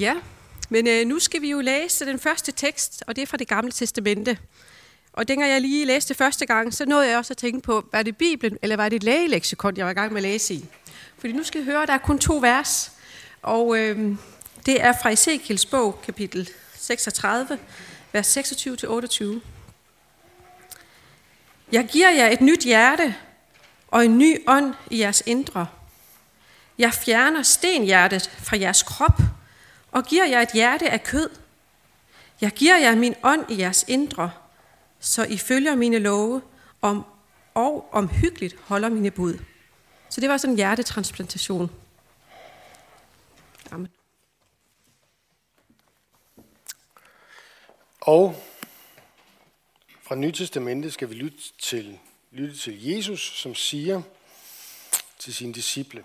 Ja, men øh, nu skal vi jo læse den første tekst, og det er fra det gamle testamente. Og dengang jeg lige læste første gang, så nåede jeg også at tænke på, var det Bibelen, eller var det et lægeleksikon, jeg var i gang med at læse i? Fordi nu skal vi høre, at der er kun to vers, og øh, det er fra Ezekiels bog, kapitel 36, vers 26-28. Jeg giver jer et nyt hjerte og en ny ånd i jeres indre. Jeg fjerner stenhjertet fra jeres krop og giver jer et hjerte af kød. Jeg giver jer min ånd i jeres indre, så I følger mine love om, og omhyggeligt holder mine bud. Så det var sådan en hjertetransplantation. Amen. Og fra Nytestamentet skal vi lytte til, lytte til Jesus, som siger til sine disciple,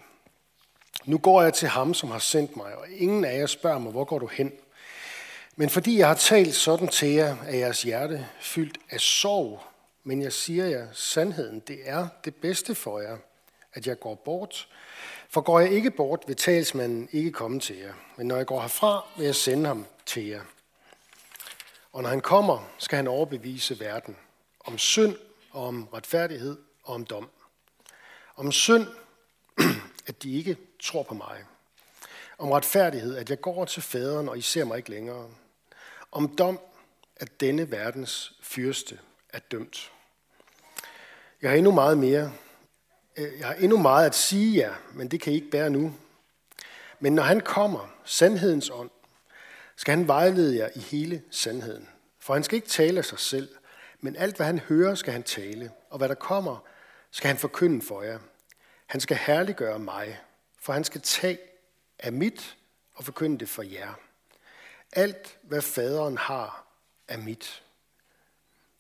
nu går jeg til ham, som har sendt mig, og ingen af jer spørger mig, hvor går du hen? Men fordi jeg har talt sådan til jer, er jeres hjerte fyldt af sorg. Men jeg siger jer, sandheden, det er det bedste for jer, at jeg går bort. For går jeg ikke bort, vil talsmanden ikke komme til jer. Men når jeg går herfra, vil jeg sende ham til jer. Og når han kommer, skal han overbevise verden om synd og om retfærdighed og om dom. Om synd, at de ikke tror på mig. Om retfærdighed, at jeg går til faderen, og I ser mig ikke længere. Om dom, at denne verdens fyrste er dømt. Jeg har endnu meget mere. Øh, jeg har endnu meget at sige jer, men det kan I ikke bære nu. Men når han kommer, sandhedens ånd, skal han vejlede jer i hele sandheden. For han skal ikke tale af sig selv, men alt hvad han hører, skal han tale, og hvad der kommer, skal han forkynde for jer. Han skal herliggøre mig, for han skal tage af mit og forkynde det for jer. Alt, hvad faderen har, er mit.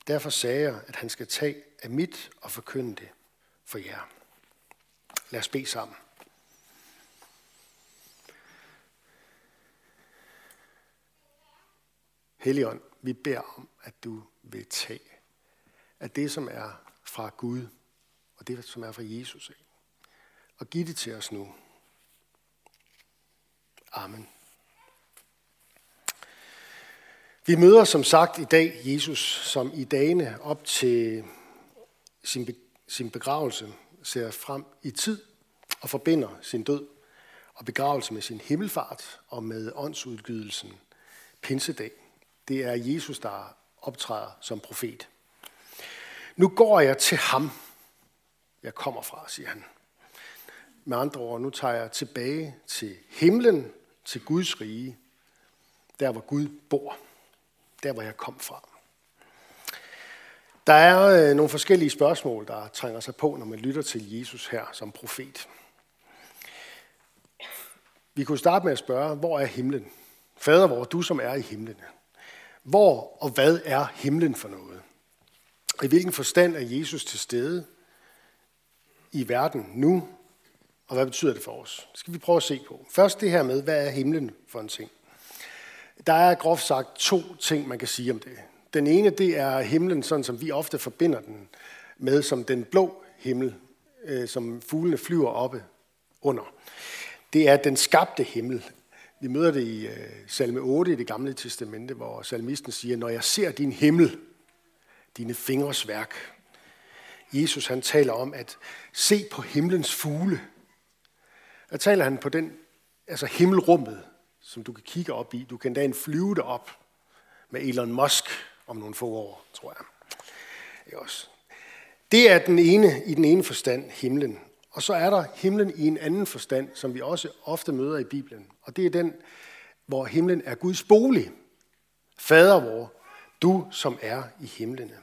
Derfor sagde jeg, at han skal tage af mit og forkynde det for jer. Lad os bede sammen. Helligånd, vi beder om, at du vil tage af det, som er fra Gud, og det, som er fra Jesus ikke? Og giv det til os nu. Amen. Vi møder som sagt i dag Jesus, som i dagene op til sin, be, sin begravelse ser frem i tid og forbinder sin død og begravelse med sin himmelfart og med åndsudgydelsen pinsedag. Det er Jesus, der optræder som profet. Nu går jeg til ham, jeg kommer fra, siger han. Med andre ord, nu tager jeg tilbage til himlen, til Guds rige, der hvor Gud bor, der hvor jeg kom fra. Der er øh, nogle forskellige spørgsmål, der trænger sig på, når man lytter til Jesus her som profet. Vi kunne starte med at spørge, hvor er himlen? Fader, hvor du som er i himlen. Hvor og hvad er himlen for noget? I hvilken forstand er Jesus til stede i verden nu, og hvad betyder det for os? Det skal vi prøve at se på. Først det her med, hvad er himlen for en ting? Der er groft sagt to ting, man kan sige om det. Den ene, det er himlen, sådan som vi ofte forbinder den med, som den blå himmel, øh, som fuglene flyver oppe under. Det er den skabte himmel. Vi møder det i øh, salme 8 i det gamle testamente, hvor salmisten siger, når jeg ser din himmel, dine fingres værk. Jesus han taler om at se på himlens fugle. Der taler han på den, altså himmelrummet, som du kan kigge op i. Du kan da en flyve derop med Elon Musk om nogle få år, tror jeg. Det er, også. det er den ene, i den ene forstand himlen. Og så er der himlen i en anden forstand, som vi også ofte møder i Bibelen. Og det er den, hvor himlen er Guds bolig. Fader vor, du som er i himlene.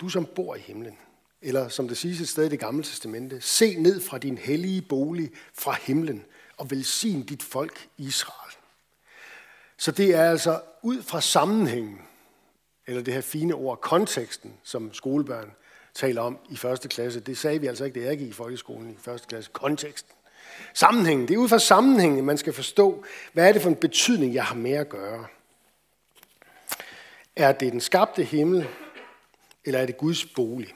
Du som bor i himlen. Eller som det siges et sted i det gamle testamente, se ned fra din hellige bolig fra himlen og velsign dit folk Israel. Så det er altså ud fra sammenhængen, eller det her fine ord, konteksten, som skolebørn taler om i første klasse. Det sagde vi altså ikke, det er ikke i folkeskolen i første klasse. Konteksten. Sammenhængen. Det er ud fra sammenhængen, man skal forstå, hvad er det for en betydning, jeg har med at gøre. Er det den skabte himmel, eller er det Guds bolig?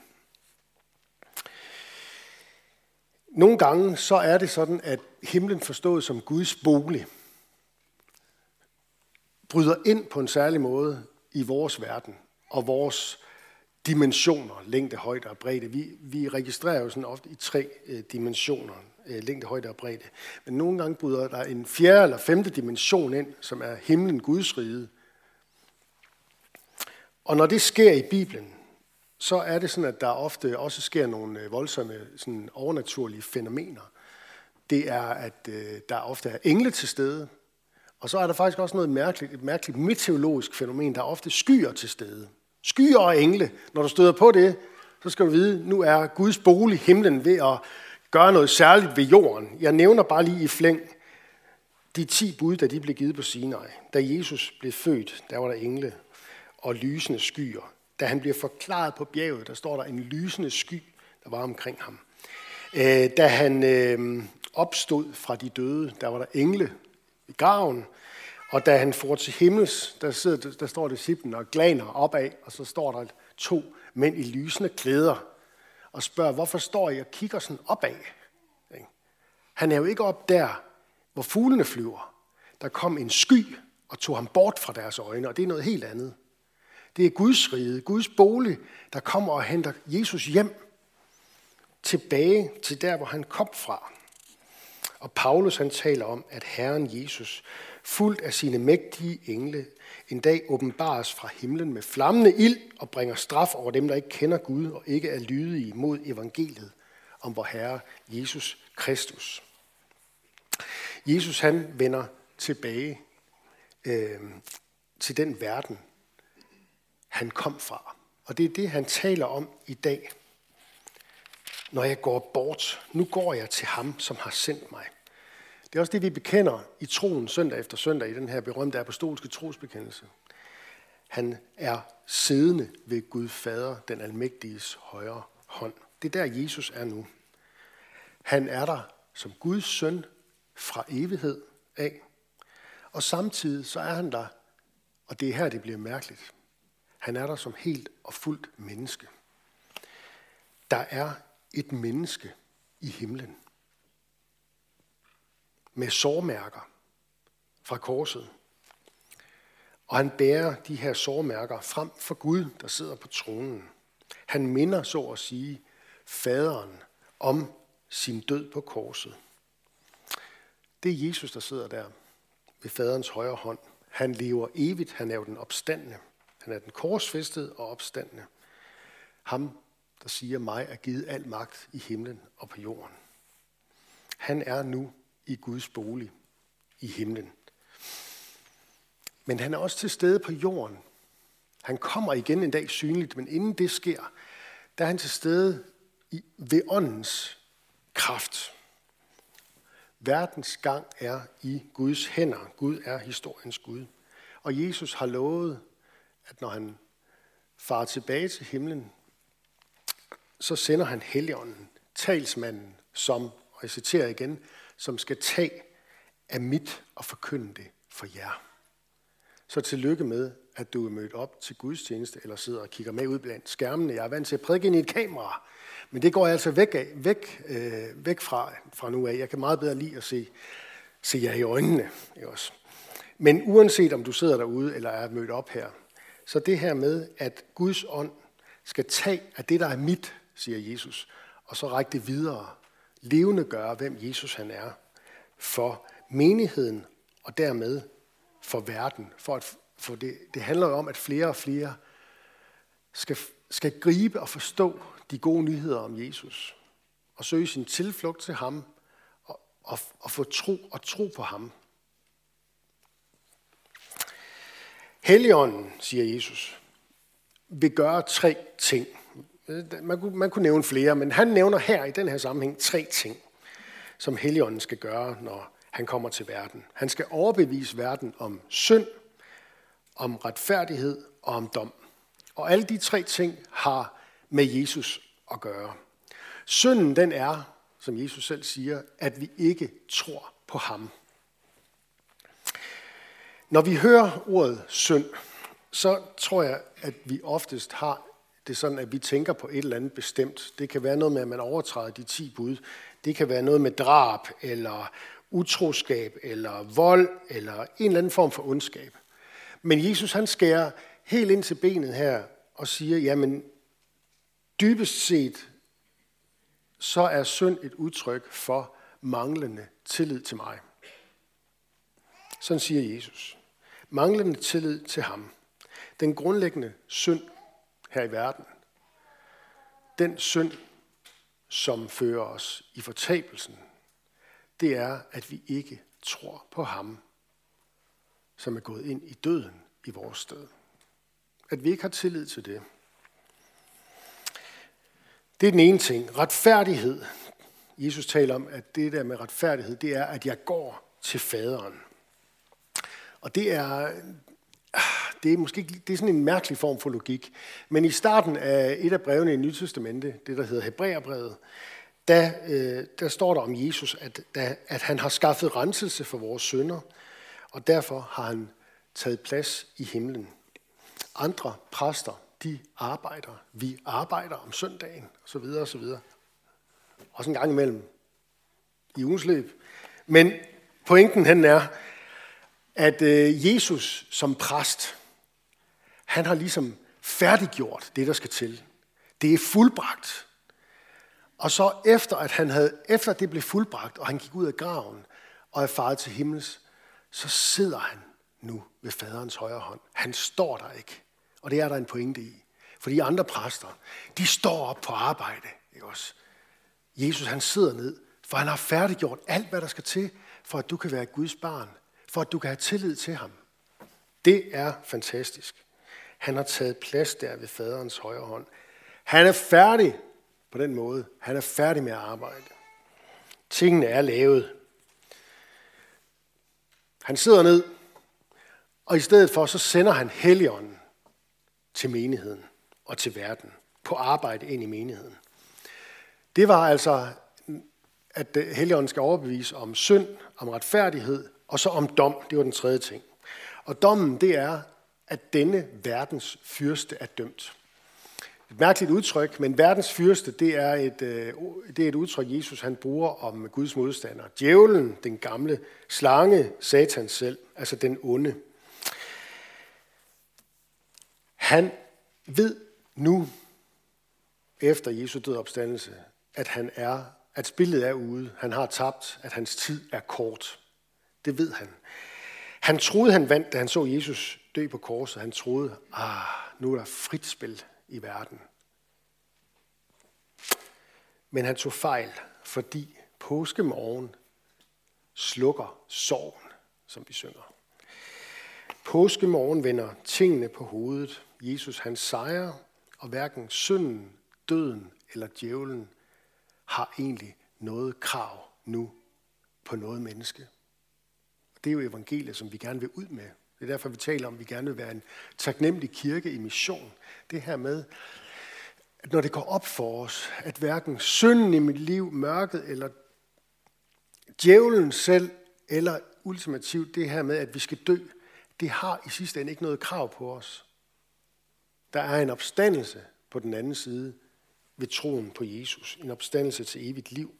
Nogle gange så er det sådan, at himlen forstået som Guds bolig, bryder ind på en særlig måde i vores verden og vores dimensioner, længde, højde og bredde. Vi, vi registrerer jo sådan ofte i tre øh, dimensioner, øh, længde, højde og bredde. Men nogle gange bryder der en fjerde eller femte dimension ind, som er himlen, Guds rige. Og når det sker i Bibelen, så er det sådan, at der ofte også sker nogle øh, voldsomme sådan overnaturlige fænomener. Det er, at øh, der ofte er engle til stede, og så er der faktisk også noget mærkeligt, et mærkeligt meteorologisk fænomen, der er ofte skyer til stede. Skyer og engle. Når du støder på det, så skal du vide, nu er Guds bolig, himlen, ved at gøre noget særligt ved jorden. Jeg nævner bare lige i flæng de ti bud, da de blev givet på Sinai. Da Jesus blev født, der var der engle og lysende skyer. Da han bliver forklaret på bjerget, der står der en lysende sky, der var omkring ham. Øh, da han øh, opstod fra de døde, der var der engle i graven. Og da han får til himmels, der, sidder, der står disciplen og glaner opad, og så står der to mænd i lysende klæder og spørger, hvorfor står I og kigger sådan opad? Han er jo ikke op der, hvor fuglene flyver. Der kom en sky og tog ham bort fra deres øjne, og det er noget helt andet. Det er Guds rige, Guds bolig, der kommer og henter Jesus hjem tilbage til der, hvor han kom fra. Og Paulus han taler om, at Herren Jesus, fuldt af sine mægtige engle, en dag åbenbares fra himlen med flammende ild og bringer straf over dem, der ikke kender Gud og ikke er lydige mod evangeliet om vor Herre Jesus Kristus. Jesus han vender tilbage øh, til den verden, han kom fra. Og det er det, han taler om i dag. Når jeg går bort, nu går jeg til ham, som har sendt mig. Det er også det, vi bekender i troen søndag efter søndag i den her berømte apostolske trosbekendelse. Han er siddende ved Gud Fader, den almægtiges højre hånd. Det er der, Jesus er nu. Han er der som Guds søn fra evighed af. Og samtidig så er han der, og det er her, det bliver mærkeligt. Han er der som helt og fuldt menneske. Der er et menneske i himlen med sårmærker fra korset. Og han bærer de her sårmærker frem for Gud, der sidder på tronen. Han minder så at sige faderen om sin død på korset. Det er Jesus, der sidder der ved faderens højre hånd. Han lever evigt. Han er jo den opstandende. Han er den korsfæstede og opstandende. Ham, der siger mig, er givet al magt i himlen og på jorden. Han er nu i Guds bolig i himlen. Men han er også til stede på jorden. Han kommer igen en dag synligt, men inden det sker, der er han til stede i, ved åndens kraft. Verdens gang er i Guds hænder. Gud er historiens Gud. Og Jesus har lovet, at når han farer tilbage til himlen, så sender han Helligånden, talsmanden, som, og jeg citerer igen, som skal tage af mit og forkynde det for jer. Så tillykke med, at du er mødt op til gudstjeneste, eller sidder og kigger med ud blandt skærmene. Jeg er vant til at prædike ind i et kamera, men det går jeg altså væk, af, væk, øh, væk fra, fra nu af. Jeg kan meget bedre lide at se, se jer i øjnene. Også? Men uanset om du sidder derude eller er mødt op her, så det her med, at Guds ånd skal tage af det, der er mit, siger Jesus, og så række det videre levende gøre, hvem Jesus han er, for menigheden og dermed for verden. For, at, for det, det handler jo om, at flere og flere skal, skal gribe og forstå de gode nyheder om Jesus og søge sin tilflugt til ham og, og, og få tro og tro på ham. Helligånden, siger Jesus, vil gøre tre ting. Man kunne, man kunne nævne flere, men han nævner her i den her sammenhæng tre ting, som Helligånden skal gøre, når han kommer til verden. Han skal overbevise verden om synd, om retfærdighed og om dom. Og alle de tre ting har med Jesus at gøre. Synden den er, som Jesus selv siger, at vi ikke tror på ham. Når vi hører ordet synd, så tror jeg, at vi oftest har det sådan, at vi tænker på et eller andet bestemt. Det kan være noget med, at man overtræder de ti bud. Det kan være noget med drab, eller utroskab, eller vold, eller en eller anden form for ondskab. Men Jesus han skærer helt ind til benet her og siger, jamen dybest set, så er synd et udtryk for manglende tillid til mig. Sådan siger Jesus. Manglende tillid til ham. Den grundlæggende synd her i verden. Den synd, som fører os i fortabelsen, det er, at vi ikke tror på ham, som er gået ind i døden i vores sted. At vi ikke har tillid til det. Det er den ene ting. Retfærdighed. Jesus taler om, at det der med retfærdighed, det er, at jeg går til faderen. Og det er, det er måske det er sådan en mærkelig form for logik. Men i starten af et af brevene i Nyt Testamente, det der hedder Hebræerbrevet, der, øh, der står der om Jesus, at, at han har skaffet renselse for vores synder, og derfor har han taget plads i himlen. Andre præster, de arbejder. Vi arbejder om søndagen, og så videre, og så videre. Også en gang imellem i ugens løb. Men pointen hen er, at øh, Jesus som præst, han har ligesom færdiggjort det, der skal til. Det er fuldbragt. Og så efter, at han havde, efter det blev fuldbragt, og han gik ud af graven og er faret til himmels, så sidder han nu ved faderens højre hånd. Han står der ikke. Og det er der en pointe i. For de andre præster, de står op på arbejde. Ikke også? Jesus han sidder ned, for han har færdiggjort alt, hvad der skal til, for at du kan være Guds barn. For at du kan have tillid til ham. Det er fantastisk. Han har taget plads der ved faderens højre hånd. Han er færdig på den måde. Han er færdig med at arbejde. Tingene er lavet. Han sidder ned, og i stedet for, så sender han Helligånden til menigheden og til verden, på arbejde ind i menigheden. Det var altså, at Helligånden skal overbevise om synd, om retfærdighed og så om dom. Det var den tredje ting. Og dommen, det er, at denne verdens fyrste er dømt. Et mærkeligt udtryk, men verdens fyrste, det er et, øh, det er et udtryk, Jesus han bruger om Guds modstander. Djævlen, den gamle slange, Satan selv, altså den onde. Han ved nu, efter Jesu død opstandelse, at han er, at spillet er ude, han har tabt, at hans tid er kort. Det ved han. Han troede, han vandt, da han så Jesus dø på korset. Han troede, ah, nu er der frit spil i verden. Men han tog fejl, fordi påskemorgen slukker sorgen, som vi synger. Påskemorgen vender tingene på hovedet. Jesus han sejrer, og hverken synden, døden eller djævlen har egentlig noget krav nu på noget menneske. Det er jo evangeliet, som vi gerne vil ud med. Det er derfor, vi taler om, at vi gerne vil være en taknemmelig kirke i mission. Det her med, at når det går op for os, at hverken synden i mit liv, mørket eller djævlen selv, eller ultimativt det her med, at vi skal dø, det har i sidste ende ikke noget krav på os. Der er en opstandelse på den anden side ved troen på Jesus. En opstandelse til evigt liv.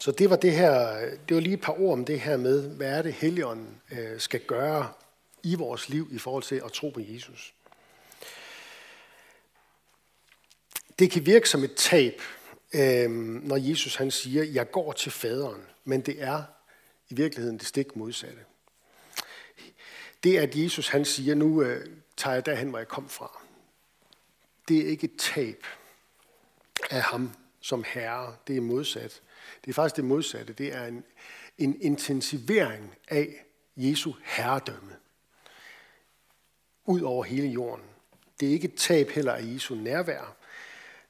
Så det var det her, det var lige et par ord om det her med, hvad er det Helligånden øh, skal gøre i vores liv i forhold til at tro på Jesus. Det kan virke som et tab, øh, når Jesus han siger, jeg går til faderen, men det er i virkeligheden det stik modsatte. Det at Jesus han siger, nu øh, tager jeg derhen, hvor jeg kom fra. Det er ikke et tab af ham som herre, det er modsat. Det er faktisk det modsatte. Det er en, en intensivering af Jesu herredømme ud over hele jorden. Det er ikke et tab heller af Jesu nærvær.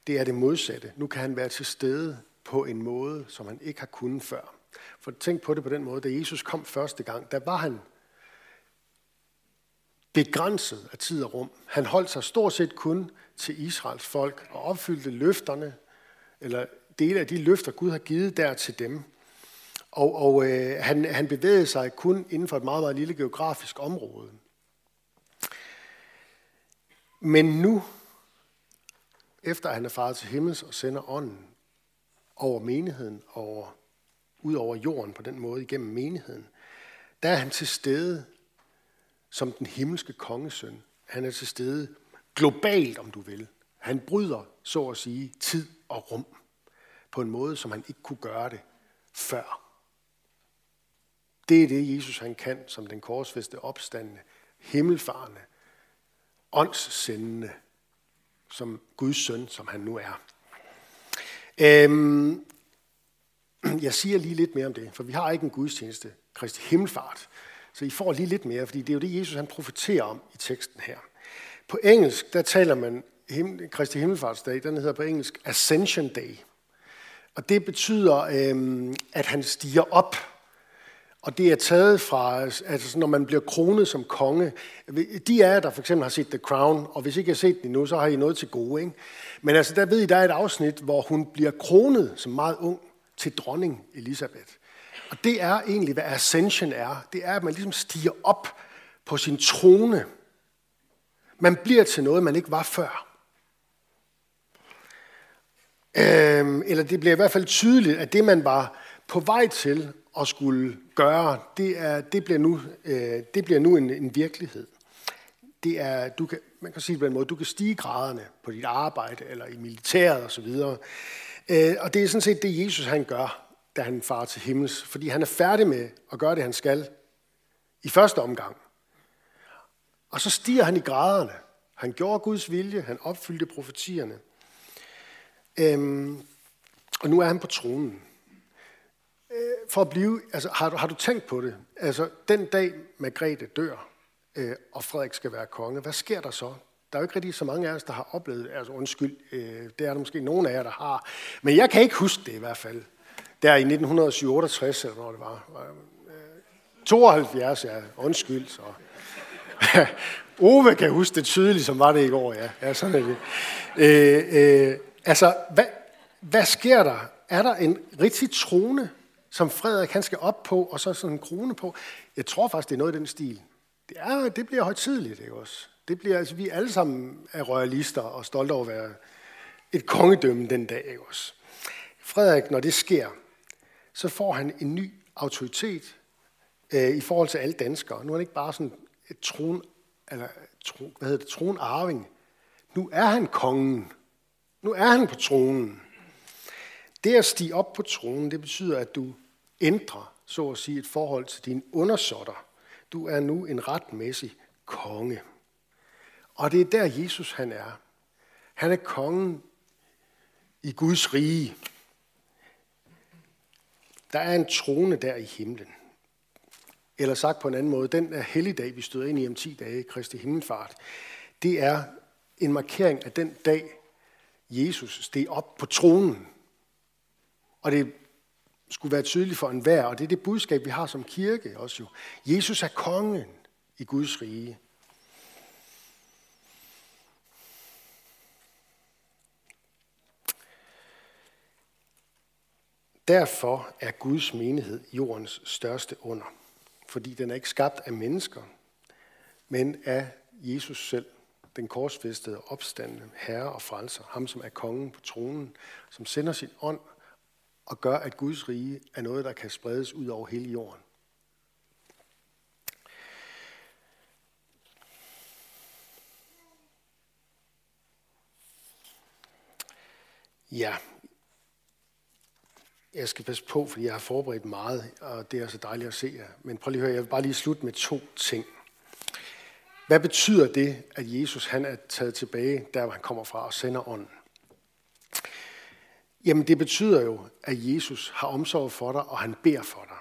Det er det modsatte. Nu kan han være til stede på en måde, som han ikke har kunnet før. For tænk på det på den måde, da Jesus kom første gang, der var han begrænset af tid og rum. Han holdt sig stort set kun til Israels folk og opfyldte løfterne, eller dele af de løfter, Gud har givet der til dem. Og, og øh, han, han bevægede sig kun inden for et meget, meget lille geografisk område. Men nu, efter han er faret til himmels og sender ånden over menigheden, over ud over jorden på den måde igennem menigheden, der er han til stede som den himmelske kongesøn. Han er til stede globalt, om du vil. Han bryder, så at sige, tid og rum på en måde, som han ikke kunne gøre det før. Det er det, Jesus han kan som den korsfæste opstandende, himmelfarende, åndssendende, som Guds søn, som han nu er. Øhm, jeg siger lige lidt mere om det, for vi har ikke en gudstjeneste, Kristi himmelfart. Så I får lige lidt mere, fordi det er jo det, Jesus han profeterer om i teksten her. På engelsk, der taler man himmel, Kristi himmelfartsdag, den hedder på engelsk Ascension Day. Og det betyder, øh, at han stiger op. Og det er taget fra, altså når man bliver kronet som konge. De er der for eksempel har set The Crown, og hvis I ikke har set det endnu, så har I noget til gode. Ikke? Men altså, der ved I, der er et afsnit, hvor hun bliver kronet som meget ung til dronning Elisabeth. Og det er egentlig, hvad ascension er. Det er, at man ligesom stiger op på sin trone. Man bliver til noget, man ikke var før. Øhm, eller det bliver i hvert fald tydeligt, at det, man var på vej til at skulle gøre, det, er, det bliver nu, øh, det bliver nu en, en virkelighed. Det er, du kan, man kan sige det på en måde, du kan stige graderne på dit arbejde, eller i militæret osv. Øh, og det er sådan set det, Jesus han gør, da han farer til himmels, fordi han er færdig med at gøre det, han skal i første omgang. Og så stiger han i graderne. Han gjorde Guds vilje, han opfyldte profetierne. Øhm, og nu er han på tronen. Øh, for at blive, altså har du, har du tænkt på det? Altså den dag Margrethe dør, øh, og Frederik skal være konge, hvad sker der så? Der er jo ikke rigtig så mange af os, der har oplevet det. Altså undskyld, øh, det er der måske nogen af jer, der har. Men jeg kan ikke huske det i hvert fald. Der i 1967, eller hvor det var. 72, øh, ja, undskyld. Så. Ove kan huske det tydeligt, som var det i går, ja. ja sådan er det. Øh, øh, altså, hvad, hvad sker der? Er der en rigtig trone, som Frederik han skal op på, og så sådan en krone på? Jeg tror faktisk, det er noget i den stil. Det, er, det bliver højtidligt, ikke også? Det bliver, altså, vi alle sammen er royalister og stolte over at være et kongedømme den dag, ikke også? Frederik, når det sker, så får han en ny autoritet øh, i forhold til alle danskere. Nu er han ikke bare sådan et tron, eller, tron, hvad hedder det, tronarving. Nu er han kongen. Nu er han på tronen. Det at stige op på tronen, det betyder, at du ændrer, så at sige, et forhold til dine undersåtter. Du er nu en retmæssig konge. Og det er der, Jesus han er. Han er kongen i Guds rige. Der er en trone der i himlen. Eller sagt på en anden måde, den er helligdag, vi støder ind i om 10 dage, Kristi himmelfart. Det er en markering af den dag, Jesus steg op på tronen. Og det skulle være tydeligt for enhver, og det er det budskab, vi har som kirke også jo. Jesus er kongen i Guds rige. Derfor er Guds menighed jordens største under, fordi den er ikke skabt af mennesker, men af Jesus selv, den korsfæstede opstandende herre og frelser, ham som er kongen på tronen, som sender sin ånd og gør, at Guds rige er noget, der kan spredes ud over hele jorden. Ja, jeg skal passe på, fordi jeg har forberedt meget, og det er så dejligt at se jer. Men prøv lige at høre, jeg vil bare lige slutte med to ting. Hvad betyder det, at Jesus han er taget tilbage, der hvor han kommer fra, og sender ånden? Jamen det betyder jo, at Jesus har omsorg for dig, og han beder for dig.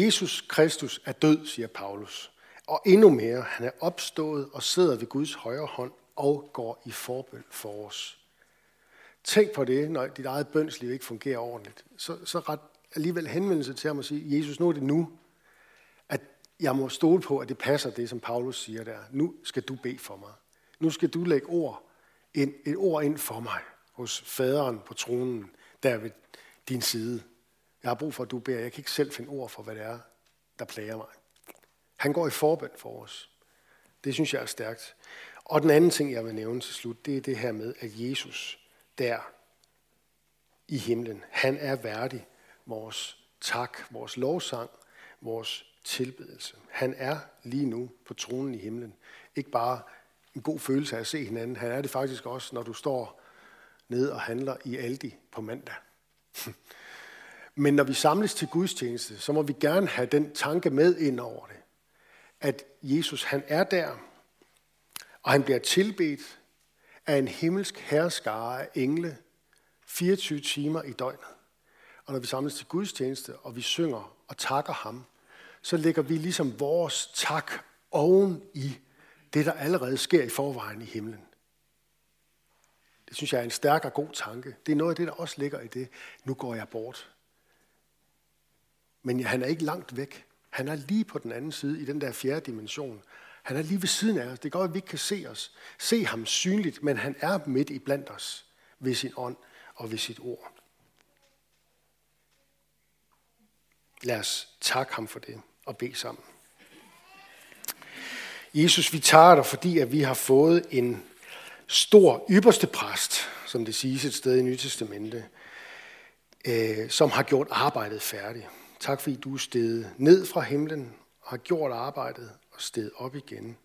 Jesus Kristus er død, siger Paulus. Og endnu mere, han er opstået og sidder ved Guds højre hånd og går i forbøn for os. Tænk på det, når dit eget bønsliv ikke fungerer ordentligt. Så, så ret alligevel henvendelse til ham og sige, Jesus, nu er det nu, jeg må stole på, at det passer det, som Paulus siger der. Nu skal du bede for mig. Nu skal du lægge ord ind, et ord ind for mig hos faderen på tronen, der ved din side. Jeg har brug for, at du beder. Jeg kan ikke selv finde ord for, hvad det er, der plager mig. Han går i forbøn for os. Det synes jeg er stærkt. Og den anden ting, jeg vil nævne til slut, det er det her med, at Jesus der i himlen, han er værdig vores tak, vores lovsang, vores tilbedelse. Han er lige nu på tronen i himlen. Ikke bare en god følelse af at se hinanden. Han er det faktisk også, når du står ned og handler i Aldi på mandag. Men når vi samles til gudstjeneste, så må vi gerne have den tanke med ind over det. At Jesus, han er der, og han bliver tilbedt af en himmelsk herskare af engle 24 timer i døgnet. Og når vi samles til gudstjeneste, og vi synger og takker ham, så lægger vi ligesom vores tak oven i det, der allerede sker i forvejen i himlen. Det synes jeg er en stærk og god tanke. Det er noget af det, der også ligger i det. Nu går jeg bort. Men han er ikke langt væk. Han er lige på den anden side i den der fjerde dimension. Han er lige ved siden af os. Det går, at vi ikke kan se os. Se ham synligt, men han er midt i blandt os ved sin ånd og ved sit ord. Lad os takke ham for det og bede sammen. Jesus, vi tager dig, fordi at vi har fået en stor ypperste præst, som det siges et sted i Nye Testamente, øh, som har gjort arbejdet færdigt. Tak fordi du er steget ned fra himlen og har gjort arbejdet og steget op igen.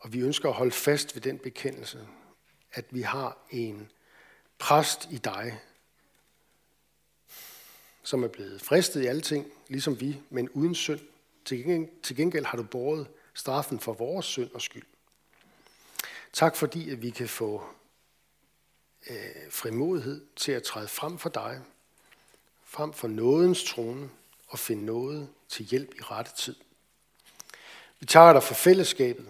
Og vi ønsker at holde fast ved den bekendelse, at vi har en præst i dig, som er blevet fristet i alting, ligesom vi, men uden synd. Til gengæld, til gengæld har du båret straffen for vores synd og skyld. Tak fordi, at vi kan få øh, frimodighed til at træde frem for dig, frem for nådens trone og finde noget til hjælp i rette tid. Vi tager dig for fællesskabet,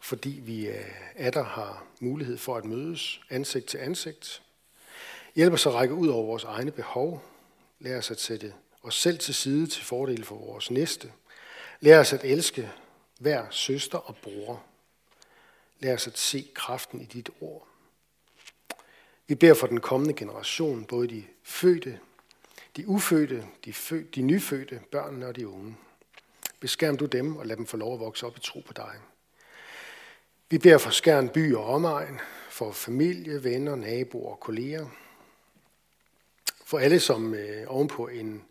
fordi vi øh, er der har mulighed for at mødes ansigt til ansigt. Hjælp os at række ud over vores egne behov. Lær os at sætte os selv til side til fordel for vores næste. Lær os at elske hver søster og bror. Lær os at se kraften i dit ord. Vi beder for den kommende generation, både de fødte, de ufødte, de, fø, de nyfødte, børnene og de unge. Beskærm du dem og lad dem få lov at vokse op i tro på dig. Vi beder for Skærn by og omegn, for familie, venner, naboer og kolleger. For alle, som øh, ovenpå en,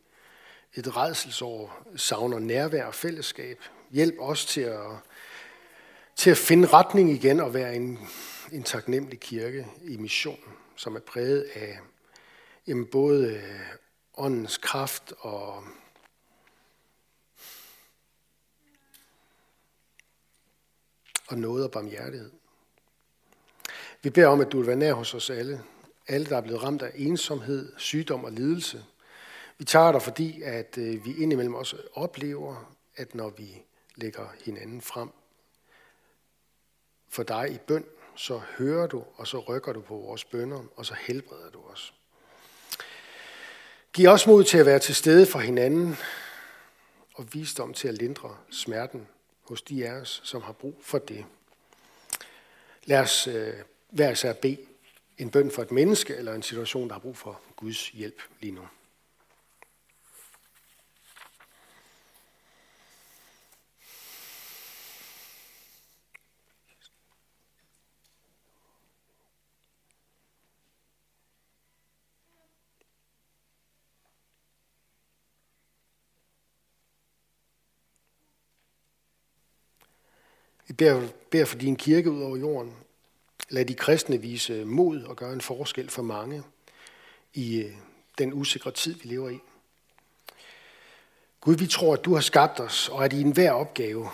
et redselsår savner nærvær og fællesskab. Hjælp os til at, til at finde retning igen og være en, en taknemmelig kirke i mission, som er præget af jamen, både øh, åndens kraft og og noget og barmhjertighed. Vi beder om, at du vil være nær hos os alle. Alle, der er blevet ramt af ensomhed, sygdom og lidelse. Vi tager dig, fordi at øh, vi indimellem også oplever, at når vi lægger hinanden frem for dig i bøn, så hører du, og så rykker du på vores bønder, og så helbreder du os. Giv os mod til at være til stede for hinanden, og visdom til at lindre smerten hos de af os, som har brug for det. Lad os øh, hver især bede en bøn for et menneske eller en situation, der har brug for Guds hjælp lige nu. Vi beder, beder for din kirke ud over jorden. Lad de kristne vise mod og gøre en forskel for mange i øh, den usikre tid, vi lever i. Gud, vi tror, at du har skabt os, og at i enhver opgave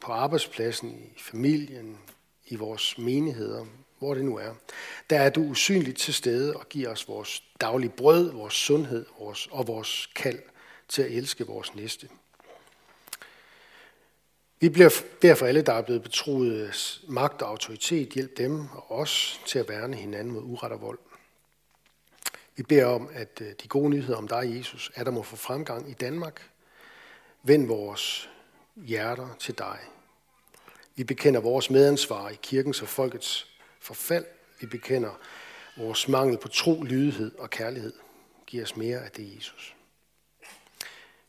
på arbejdspladsen, i familien, i vores menigheder, hvor det nu er, der er du usynligt til stede og giver os vores daglige brød, vores sundhed vores, og vores kald til at elske vores næste. Vi bliver derfor alle, der er blevet betroet øh, magt og autoritet, hjælp dem og os til at værne hinanden mod uret og vold. Vi beder om, at øh, de gode nyheder om dig, Jesus, er der må få fremgang i Danmark. Vend vores hjerter til dig. Vi bekender vores medansvar i kirkens og folkets forfald. Vi bekender vores mangel på tro, lydighed og kærlighed. Giv os mere af det, Jesus.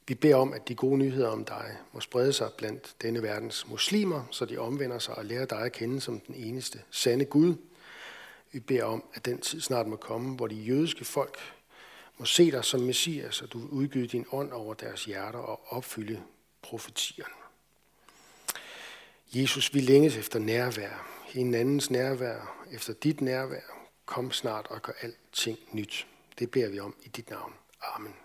Vi beder om, at de gode nyheder om dig må sprede sig blandt denne verdens muslimer, så de omvender sig og lærer dig at kende som den eneste sande Gud. Vi beder om, at den tid snart må komme, hvor de jødiske folk må se dig som Messias, og du vil udgyde din ånd over deres hjerter og opfylde profetierne. Jesus, vi længes efter nærvær, hinandens nærvær, efter dit nærvær. Kom snart og gør alting nyt. Det beder vi om i dit navn. Amen.